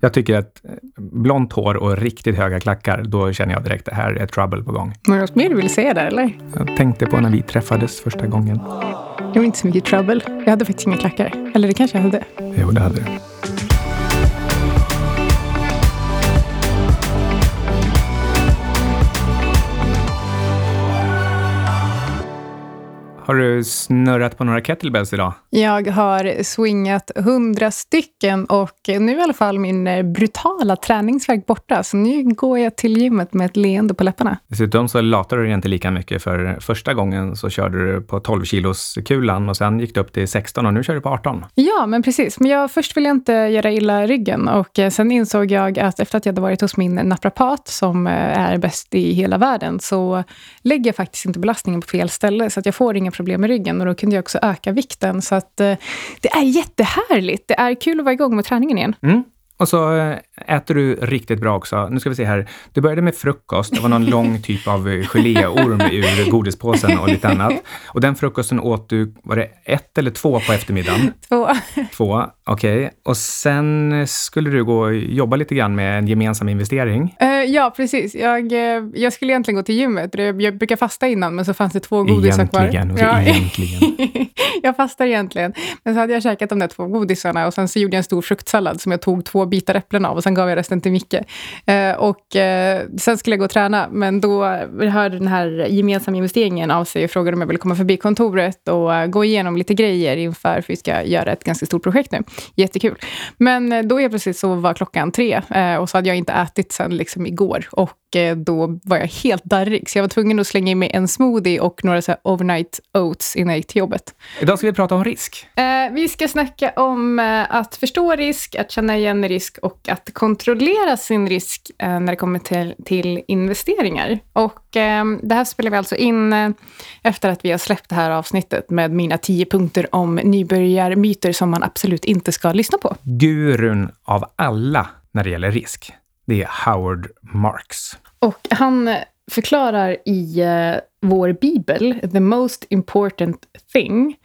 Jag tycker att eh, blont hår och riktigt höga klackar, då känner jag direkt att det här är trouble på gång. Var det något mer du ville säga där eller? Jag tänkte på när vi träffades första gången. Det var inte så mycket trouble. Jag hade faktiskt inga klackar. Eller det kanske jag hade. Jo, det hade du. Har du snurrat på några kettlebells idag? Jag har swingat hundra stycken och nu är i alla fall min eh, brutala träningsvärk borta. Så nu går jag till gymmet med ett leende på läpparna. Dessutom så latar du inte lika mycket för första gången så körde du på 12 kilos kulan och sen gick du upp till 16 och nu kör du på 18. Ja, men precis. Men jag, först ville jag inte göra illa ryggen och eh, sen insåg jag att efter att jag hade varit hos min naprapat som eh, är bäst i hela världen så lägger jag faktiskt inte belastningen på fel ställe så att jag får inga problem med ryggen och då kunde jag också öka vikten. Så att eh, det är jättehärligt. Det är kul att vara igång med träningen igen. Mm. Och så eh, äter du riktigt bra också. Nu ska vi se här. Du började med frukost. Det var någon lång typ av geléorm ur godispåsen och lite annat. Och den frukosten åt du, var det ett eller två på eftermiddagen? Två. Två, okej. Okay. Och sen skulle du gå och jobba lite grann med en gemensam investering? Uh, ja, precis. Jag, jag skulle egentligen gå till gymmet. Jag brukar fasta innan, men så fanns det två godisar kvar. Egentligen, ja. egentligen. jag fastar egentligen. Men så hade jag käkat de där två godisarna och sen så gjorde jag en stor fruktsallad som jag tog två bitar äpplen av och sen gav jag resten till Micke. Eh, och eh, sen skulle jag gå och träna, men då hörde den här gemensamma investeringen av sig och frågade om jag ville komma förbi kontoret och uh, gå igenom lite grejer inför, för vi ska göra ett ganska stort projekt nu. Jättekul. Men uh, då helt plötsligt så var klockan tre uh, och så hade jag inte ätit sen liksom igår. Och då var jag helt darrig, så jag var tvungen att slänga i mig en smoothie och några så overnight oats innan jag gick till jobbet. Idag ska vi prata om risk. vi ska snacka om att förstå risk, att känna igen risk och att kontrollera sin risk eh, när det kommer till, till investeringar. Och eh, det här spelar vi alltså in eh, efter att vi har släppt det här avsnittet med mina tio punkter om nybörjarmyter som man absolut inte ska lyssna på. Gurun av alla när det gäller risk, det är Howard Marks. Och han förklarar i vår bibel, the most important thing,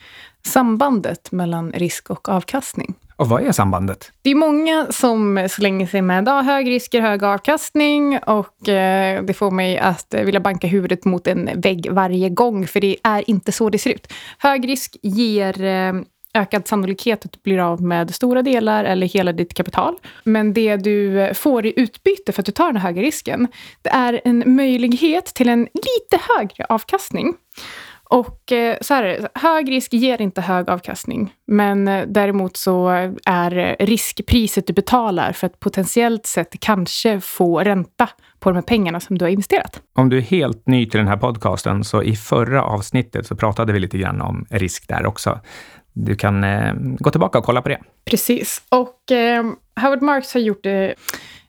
sambandet mellan risk och avkastning. Och vad är sambandet? Det är många som slänger sig med ah, hög risker, hög avkastning och eh, det får mig att vilja banka huvudet mot en vägg varje gång, för det är inte så det ser ut. Hög risk ger eh, ökad sannolikhet att du blir av med stora delar eller hela ditt kapital. Men det du får i utbyte för att du tar den höga risken, det är en möjlighet till en lite högre avkastning. Och eh, så här, hög risk ger inte hög avkastning. Men eh, däremot så är riskpriset du betalar för att potentiellt sett kanske få ränta på de här pengarna som du har investerat. Om du är helt ny till den här podcasten, så i förra avsnittet så pratade vi lite grann om risk där också. Du kan eh, gå tillbaka och kolla på det. Precis. Och eh, Howard Marks har gjort det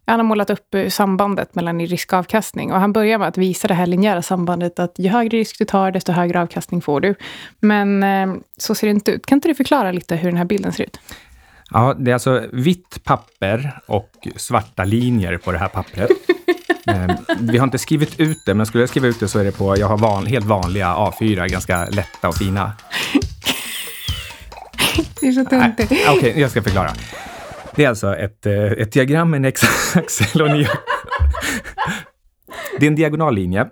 han har målat upp eh, sambandet mellan risk och avkastning. Och han börjar med att visa det här linjära sambandet att ju högre risk du tar, desto högre avkastning får du. Men eh, så ser det inte ut. Kan inte du förklara lite hur den här bilden ser ut? Ja, det är alltså vitt papper och svarta linjer på det här pappret. Eh, vi har inte skrivit ut det, men skulle jag skriva ut det så är det på, jag har van, helt vanliga A4, ganska lätta och fina. Det är så töntigt. Okej, okay, jag ska förklara. Det är alltså ett, eh, ett diagram med en x-axel och en Det är en diagonal linje.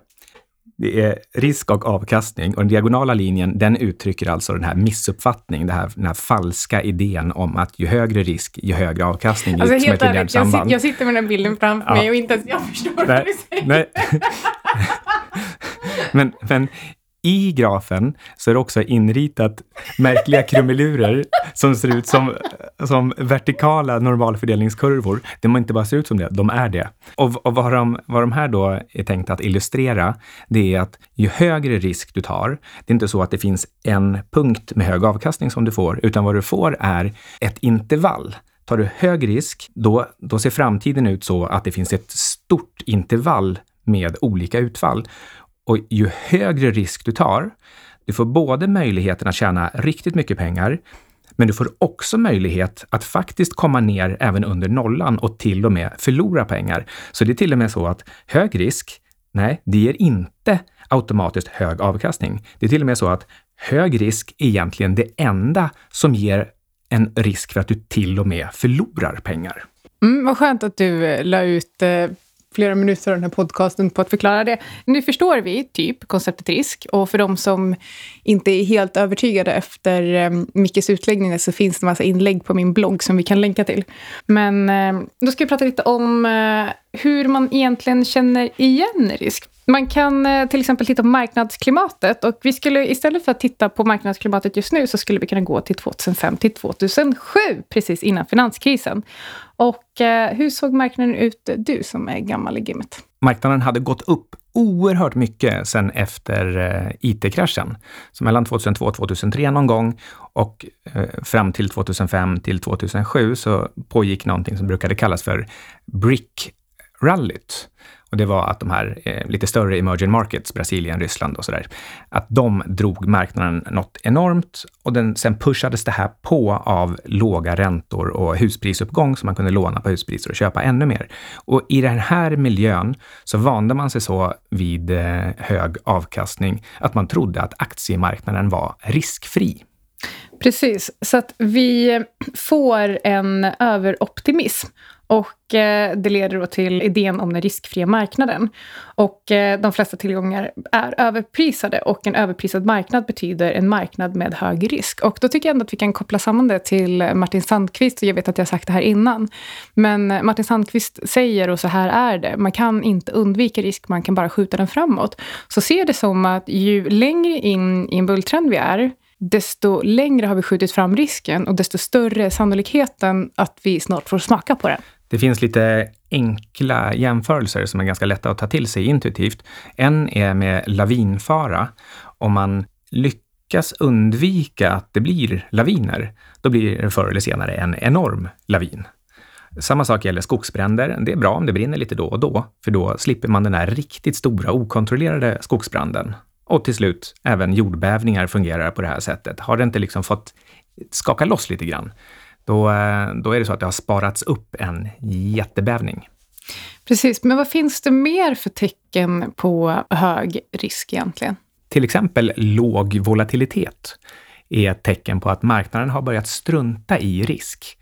Det är risk och avkastning och den diagonala linjen, den uttrycker alltså den här missuppfattningen, den här, den här falska idén om att ju högre risk, ju högre avkastning. Alltså helt ärligt, jag, sit, jag sitter med den bilden framför ja. mig och inte ens jag förstår nej, vad du säger. Nej. men, men i grafen så är det också inritat märkliga krumelurer som ser ut som, som vertikala normalfördelningskurvor. De inte bara ser ut som det, de är det. Och, och vad, de, vad de här då är tänkt att illustrera, det är att ju högre risk du tar, det är inte så att det finns en punkt med hög avkastning som du får, utan vad du får är ett intervall. Tar du hög risk, då, då ser framtiden ut så att det finns ett stort intervall med olika utfall. Och ju högre risk du tar, du får både möjligheten att tjäna riktigt mycket pengar, men du får också möjlighet att faktiskt komma ner även under nollan och till och med förlora pengar. Så det är till och med så att hög risk, nej, det ger inte automatiskt hög avkastning. Det är till och med så att hög risk är egentligen det enda som ger en risk för att du till och med förlorar pengar. Mm, vad skönt att du eh, la ut eh, flera minuter av den här podcasten på att förklara det. Nu förstår vi typ konceptet risk och för de som inte är helt övertygade efter eh, Mickes utläggningar så finns det en massa inlägg på min blogg som vi kan länka till. Men eh, då ska vi prata lite om eh, hur man egentligen känner igen risk. Man kan eh, till exempel titta på marknadsklimatet och vi skulle istället för att titta på marknadsklimatet just nu så skulle vi kunna gå till 2005 till 2007, precis innan finanskrisen. Och eh, hur såg marknaden ut du som är gammal i gamet? Marknaden hade gått upp oerhört mycket sen efter eh, IT-kraschen. Så mellan 2002 och 2003 någon gång och eh, fram till 2005 till 2007 så pågick någonting som brukade kallas för BRIC-rallyt. Och det var att de här eh, lite större emerging markets, Brasilien, Ryssland och sådär, att de drog marknaden något enormt och den, sen pushades det här på av låga räntor och husprisuppgång så man kunde låna på huspriser och köpa ännu mer. Och i den här miljön så vande man sig så vid eh, hög avkastning att man trodde att aktiemarknaden var riskfri. Precis, så att vi eh, får en överoptimism. Och eh, det leder då till idén om den riskfria marknaden. Och eh, de flesta tillgångar är överprisade och en överprisad marknad betyder en marknad med hög risk. Och då tycker jag ändå att vi kan koppla samman det till eh, Martin Sandqvist. Jag vet att jag har sagt det här innan. Men eh, Martin Sandqvist säger, och så här är det, man kan inte undvika risk, man kan bara skjuta den framåt. Så se det som att ju längre in i en bulltrend vi är, desto längre har vi skjutit fram risken och desto större är sannolikheten att vi snart får smaka på den. Det finns lite enkla jämförelser som är ganska lätta att ta till sig intuitivt. En är med lavinfara. Om man lyckas undvika att det blir laviner, då blir det förr eller senare en enorm lavin. Samma sak gäller skogsbränder. Det är bra om det brinner lite då och då, för då slipper man den här riktigt stora okontrollerade skogsbranden. Och till slut, även jordbävningar fungerar på det här sättet. Har det inte liksom fått skaka loss lite grann, då, eh, då är det så att det har sparats upp en jättebävning. Precis, men vad finns det mer för tecken på hög risk egentligen? Till exempel låg volatilitet är ett tecken på att marknaden har börjat strunta i risk.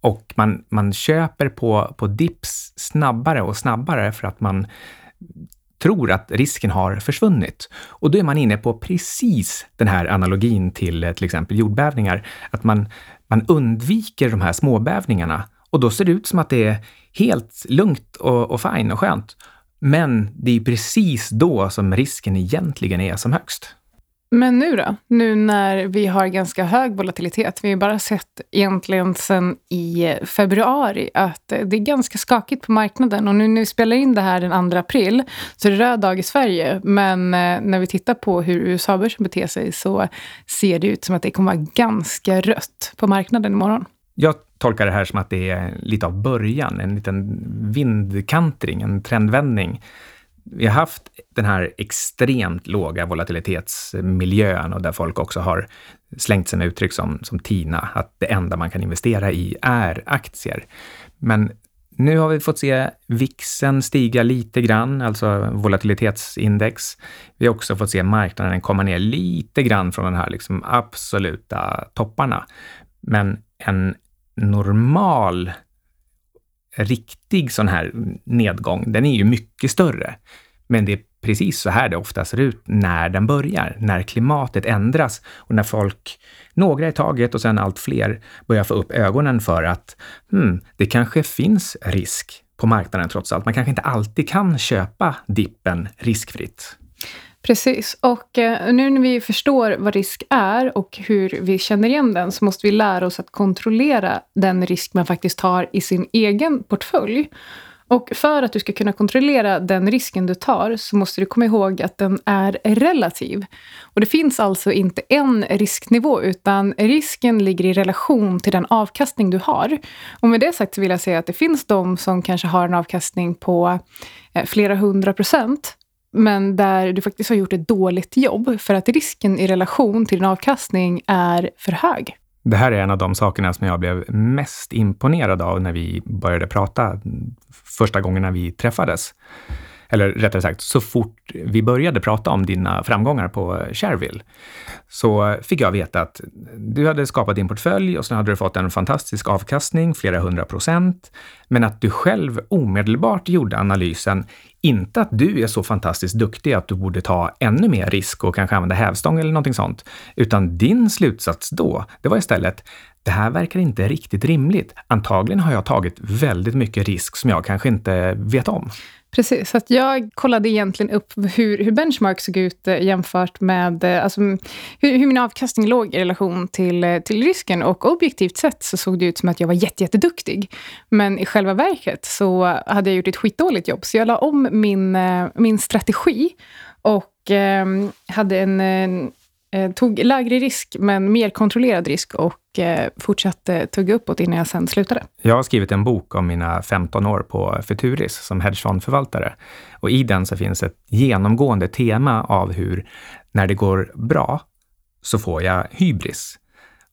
Och man, man köper på, på dips snabbare och snabbare för att man tror att risken har försvunnit. Och då är man inne på precis den här analogin till eh, till exempel jordbävningar. Att man, man undviker de här småbävningarna och då ser det ut som att det är helt lugnt och, och fine och skönt. Men det är precis då som risken egentligen är som högst. Men nu då? Nu när vi har ganska hög volatilitet. Vi har bara sett egentligen sedan i februari att det är ganska skakigt på marknaden. Och nu när vi spelar in det här den 2 april så är det röd dag i Sverige. Men eh, när vi tittar på hur USA-börsen beter sig så ser det ut som att det kommer vara ganska rött på marknaden imorgon. Jag tolkar det här som att det är lite av början, en liten vindkantring, en trendvändning vi har haft den här extremt låga volatilitetsmiljön och där folk också har slängt sig med uttryck som, som TINA, att det enda man kan investera i är aktier. Men nu har vi fått se VIXen stiga lite grann, alltså volatilitetsindex. Vi har också fått se marknaden komma ner lite grann från de här liksom absoluta topparna. Men en normal riktig sån här nedgång, den är ju mycket större. Men det är precis så här det ofta ser ut när den börjar, när klimatet ändras och när folk, några i taget och sen allt fler, börjar få upp ögonen för att hmm, det kanske finns risk på marknaden trots allt. Man kanske inte alltid kan köpa dippen riskfritt. Precis. Och eh, nu när vi förstår vad risk är och hur vi känner igen den så måste vi lära oss att kontrollera den risk man faktiskt tar i sin egen portfölj. Och för att du ska kunna kontrollera den risken du tar så måste du komma ihåg att den är relativ. Och det finns alltså inte en risknivå utan risken ligger i relation till den avkastning du har. Och med det sagt så vill jag säga att det finns de som kanske har en avkastning på eh, flera hundra procent men där du faktiskt har gjort ett dåligt jobb för att risken i relation till din avkastning är för hög. Det här är en av de sakerna som jag blev mest imponerad av när vi började prata första gången när vi träffades. eller rättare sagt, så fort vi började prata om dina framgångar på Shareville, så fick jag veta att du hade skapat din portfölj och sen hade du fått en fantastisk avkastning, flera hundra procent, men att du själv omedelbart gjorde analysen, inte att du är så fantastiskt duktig att du borde ta ännu mer risk och kanske använda hävstång eller någonting sånt, utan din slutsats då, det var istället, det här verkar inte riktigt rimligt. Antagligen har jag tagit väldigt mycket risk som jag kanske inte vet om. Precis, så att jag kollade egentligen upp hur, hur benchmark såg ut eh, jämfört med eh, alltså, hur, hur, min avkastning låg i relation till, eh, till risken. Och objektivt sett så såg det ut som att jag var jätteduktig. Men i själva verket så hade jag gjort ett skitdåligt jobb. Så jag la om min, eh, min strategi och ehm, hade en, eh, tog lägre risk, men mer kontrollerad risk och eh, fortsatte tugga uppåt innan jag sen slutade. Jag har skrivit en bok om mina 15 år på Futuris som hedgefondförvaltare. Och i den så finns ett genomgående tema av hur när det går bra så får jag hybris.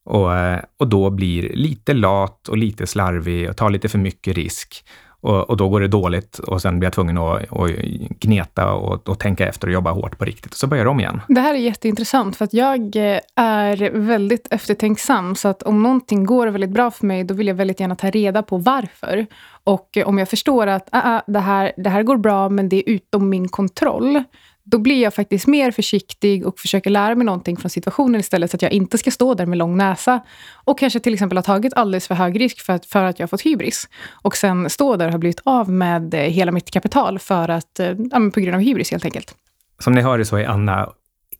Och, eh, och då blir lite lat och lite slarvig och tar lite för mycket risk. Och, och, då går det dåligt och sen blir jag tvungen att, att gneta och, och, tänka efter och jobba hårt på riktigt. Och så börjar jag om igen. Det här är jätteintressant för att jag eh, är väldigt eftertänksam. Så att om någonting går väldigt bra för mig, då vill jag väldigt gärna ta reda på varför. Och om jag förstår att ah, ah, det, här, det här går bra, men det är utom min kontroll, då blir jag faktiskt mer försiktig och försöker lära mig någonting från situationen istället, så att jag inte ska stå där med lång näsa och kanske till exempel ha tagit alldeles för hög risk för att, för att jag har fått hybris. Och sen stå där och ha blivit av med eh, hela mitt kapital för att, eh, ja, på grund av hybris helt enkelt. Som ni hör så är Anna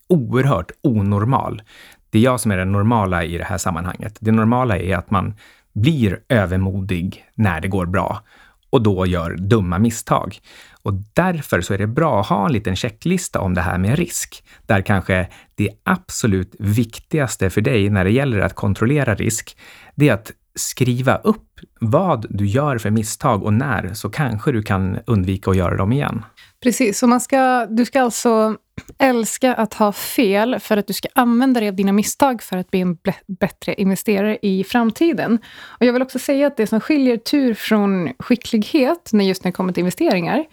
oerhört onormal. Det är jag som är det normala i det här sammanhanget. Det normala är att man blir övermodig när det går bra och då gör dumma misstag. Och därför så är det bra att ha en liten checklista om det här med risk, där kanske det absolut viktigaste för dig när det gäller att kontrollera risk, det är att skriva upp vad du gör för misstag och när, så kanske du kan undvika att göra dem igen. Precis, så man ska, du ska alltså älska att ha fel för att du ska använda dig av dina misstag för att bli en bättre investerare i framtiden. Och jag vill också säga att det som skiljer tur från skicklighet när just när det kommer till investeringar,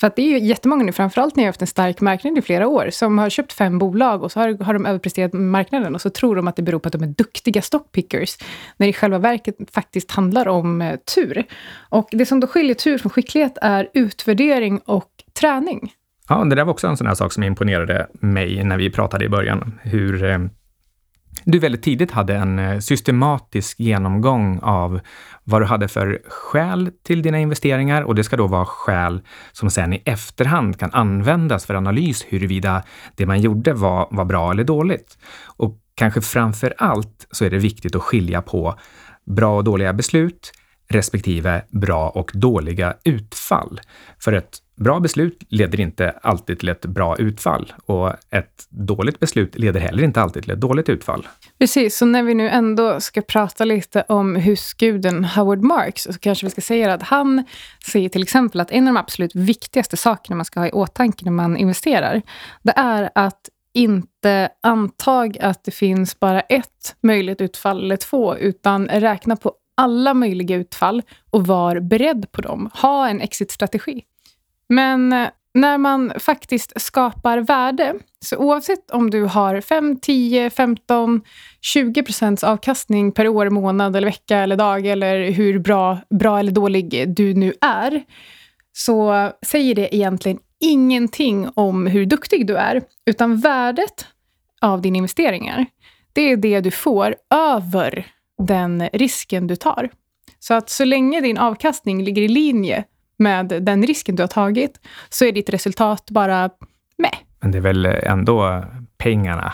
för att det är ju jättemånga nu, framförallt när jag har haft en stark marknad i flera år, som har köpt fem bolag och så har, har de överpresterat marknaden och så tror de att det beror på att de är duktiga stockpickers, när det i själva verket faktiskt handlar om eh, tur. Och det som då skiljer tur från skicklighet är utvärdering och träning. Ja, det där var också en sån här sak som imponerade mig när vi pratade i början. Hur eh, du väldigt tidigt hade en eh, systematisk genomgång av vad du hade för skäl till dina investeringar och det ska då vara skäl som sen i efterhand kan användas för analys huruvida det man gjorde var, var bra eller dåligt. Och kanske framför allt så är det viktigt att skilja på bra och dåliga beslut respektive bra och dåliga utfall. För ett bra beslut leder inte alltid till ett bra utfall och ett dåligt beslut leder heller inte alltid till ett dåligt utfall. Precis, så när vi nu ändå ska prata lite om husguden Howard Marks så kanske vi ska säga att han säger till exempel att en av de absolut viktigaste sakerna man ska ha i åtanke när man investerar, det är att inte antag att det finns bara ett möjligt utfall eller två, utan räkna på alla möjliga utfall och var beredd på dem. Ha en exitstrategi. Men eh, när man faktiskt skapar värde, så oavsett om du har 5, 10, 15, 20 procents avkastning per år, månad, eller vecka eller dag eller hur bra, bra eller dålig du nu är, så säger det egentligen ingenting om hur duktig du är, utan värdet av dina investeringar, det är det du får över den risken du tar. Så att så länge din avkastning ligger i linje med den risken du har tagit, så är ditt resultat bara med. Men det är väl ändå pengarna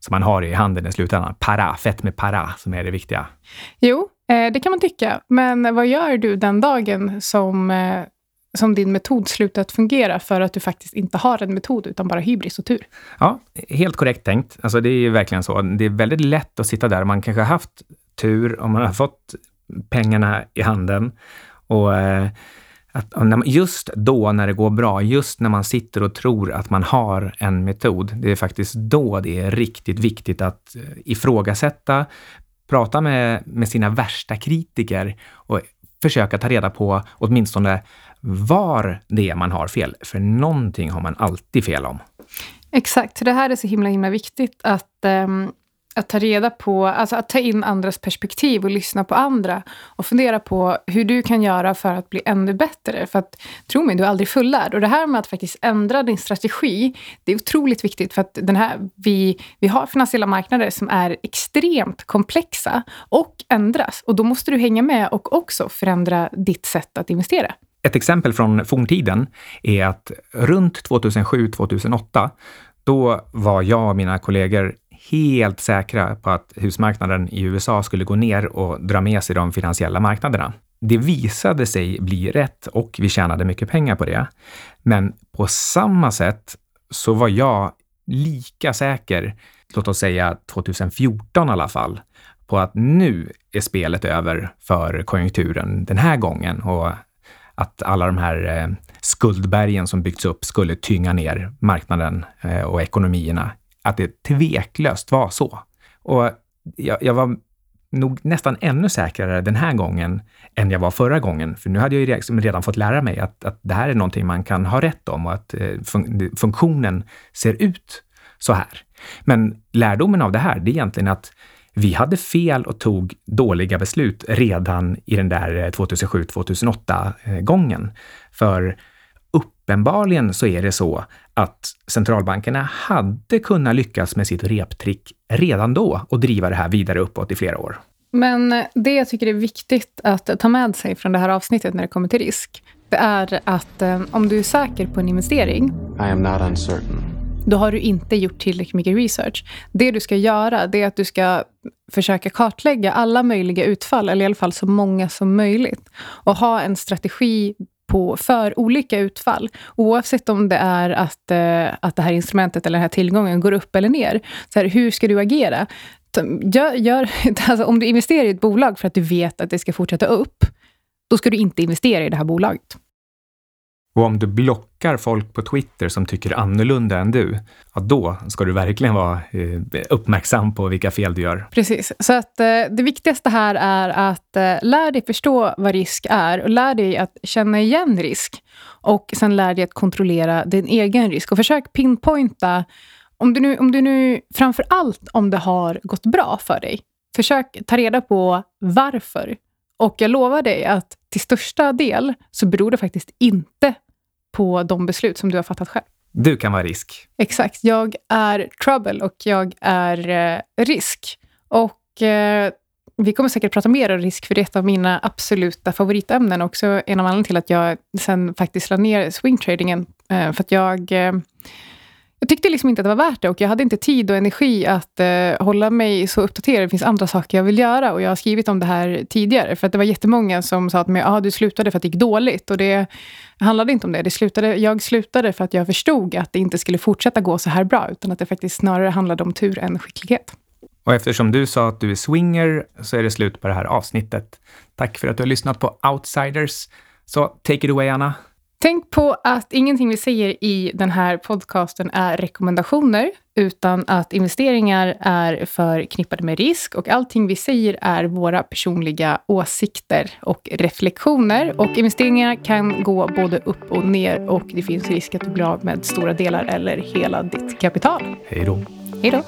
som man har i handen i slutändan. Para, fett med para, som är det viktiga. Jo, eh, det kan man tycka. Men vad gör du den dagen som, eh, som din metod slutat fungera för att du faktiskt inte har en metod, utan bara hybris och tur? Ja, helt korrekt tänkt. Alltså det är verkligen så. Det är väldigt lätt att sitta där. Man kanske har haft tur om man har fått pengarna i handen. Och eh, att just då när det går bra, just när man sitter och tror att man har en metod, det är faktiskt då det är riktigt viktigt att eh, ifrågasätta, prata med, med sina värsta kritiker och försöka ta reda på åtminstone var det är man har fel. För någonting har man alltid fel om. Exakt, det här är så himla himla viktigt att um att ta reda på, alltså att ta in andras perspektiv och lyssna på andra och fundera på hur du kan göra för att bli ännu bättre. För att tro mig, du är aldrig fullärd. Och det här med att faktiskt ändra din strategi, det är otroligt viktigt för att den här, vi, vi har finansiella marknader som är extremt komplexa och ändras. Och då måste du hänga med och också förändra ditt sätt att investera. Ett exempel från forntiden är att runt 2007-2008 då var jag och mina kollegor helt säkra på att husmarknaden i USA skulle gå ner och dra med sig de finansiella marknaderna. Det visade sig bli rätt och vi tjänade mycket pengar på det. Men på samma sätt så var jag lika säker, låt oss säga 2014 i alla fall, på att nu är spelet över för konjunkturen den här gången och att alla de här eh, skuldbergen som byggts upp skulle tynga ner marknaden eh, och ekonomierna att det tveklöst var så. Och jag, jag var nog nästan ännu säkrare den här gången än jag var förra gången. För nu hade jag ju redan fått lära mig att, att det här är någonting man kan ha rätt om och att eh, fun funktionen ser ut så här. Men lärdomen av det här, det är egentligen att vi hade fel och tog dåliga beslut redan i den där eh, 2007-2008 eh, gången. För uppenbarligen så är det så att centralbankerna hade kunnat lyckas med sitt reptrick redan då och driva det här vidare uppåt i flera år. Men det jag tycker är viktigt att ta med sig från det här avsnittet när det kommer till risk, det är att eh, om du är säker på en investering, I am not uncertain. då har du inte gjort tillräckligt mycket research. Det du ska göra, det är att du ska försöka kartlägga alla möjliga utfall, eller i alla fall så många som möjligt. Och ha en strategi på, för olika utfall. Oavsett om det är att, eh, att det här instrumentet eller den här tillgången går upp eller ner. Så här, hur ska du agera? Gör, gör, alltså, om du investerar i ett bolag för att du vet att det ska fortsätta upp, då ska du inte investera i det här bolaget. Och om du blockar folk på Twitter som tycker annorlunda än du, ja då ska du verkligen vara eh, uppmärksam på vilka fel du gör. Precis. Så att eh, det viktigaste här är att eh, lär dig förstå vad risk är och lär dig att känna igen risk. Och sen lär dig att kontrollera din egen risk. Och försök pinpointa, om du nu, om du nu framför allt om det har gått bra för dig, försök ta reda på varför. Och jag lovar dig att till största del så beror det faktiskt inte på de beslut som du har fattat själv. Du kan vara risk. Exakt. Jag är trouble och jag är eh, risk. Och eh, vi kommer säkert prata mer om risk, för det är ett av mina absoluta favoritämnen. Också en av anledningarna till att jag sen faktiskt la ner swingtradingen. Eh, för att jag eh, jag tyckte liksom inte att det var värt det och jag hade inte tid och energi att eh, hålla mig så uppdaterad. Det finns andra saker jag vill göra och jag har skrivit om det här tidigare. För att det var jättemånga som sa att mig, ah, du slutade för att det gick dåligt. Och det handlade inte om det. det slutade, jag slutade för att jag förstod att det inte skulle fortsätta gå så här bra, utan att det faktiskt snarare handlade om tur än skicklighet. Och eftersom du sa att du är swinger så är det slut på det här avsnittet. Tack för att du har lyssnat på Outsiders. Så take it away, Anna. Tänk på att ingenting vi säger i den här podcasten är rekommendationer, utan att investeringar är förknippade med risk och allting vi säger är våra personliga åsikter och reflektioner. Och investeringar kan gå både upp och ner och det finns risk att du blir av med stora delar eller hela ditt kapital. Hej då. Hej då.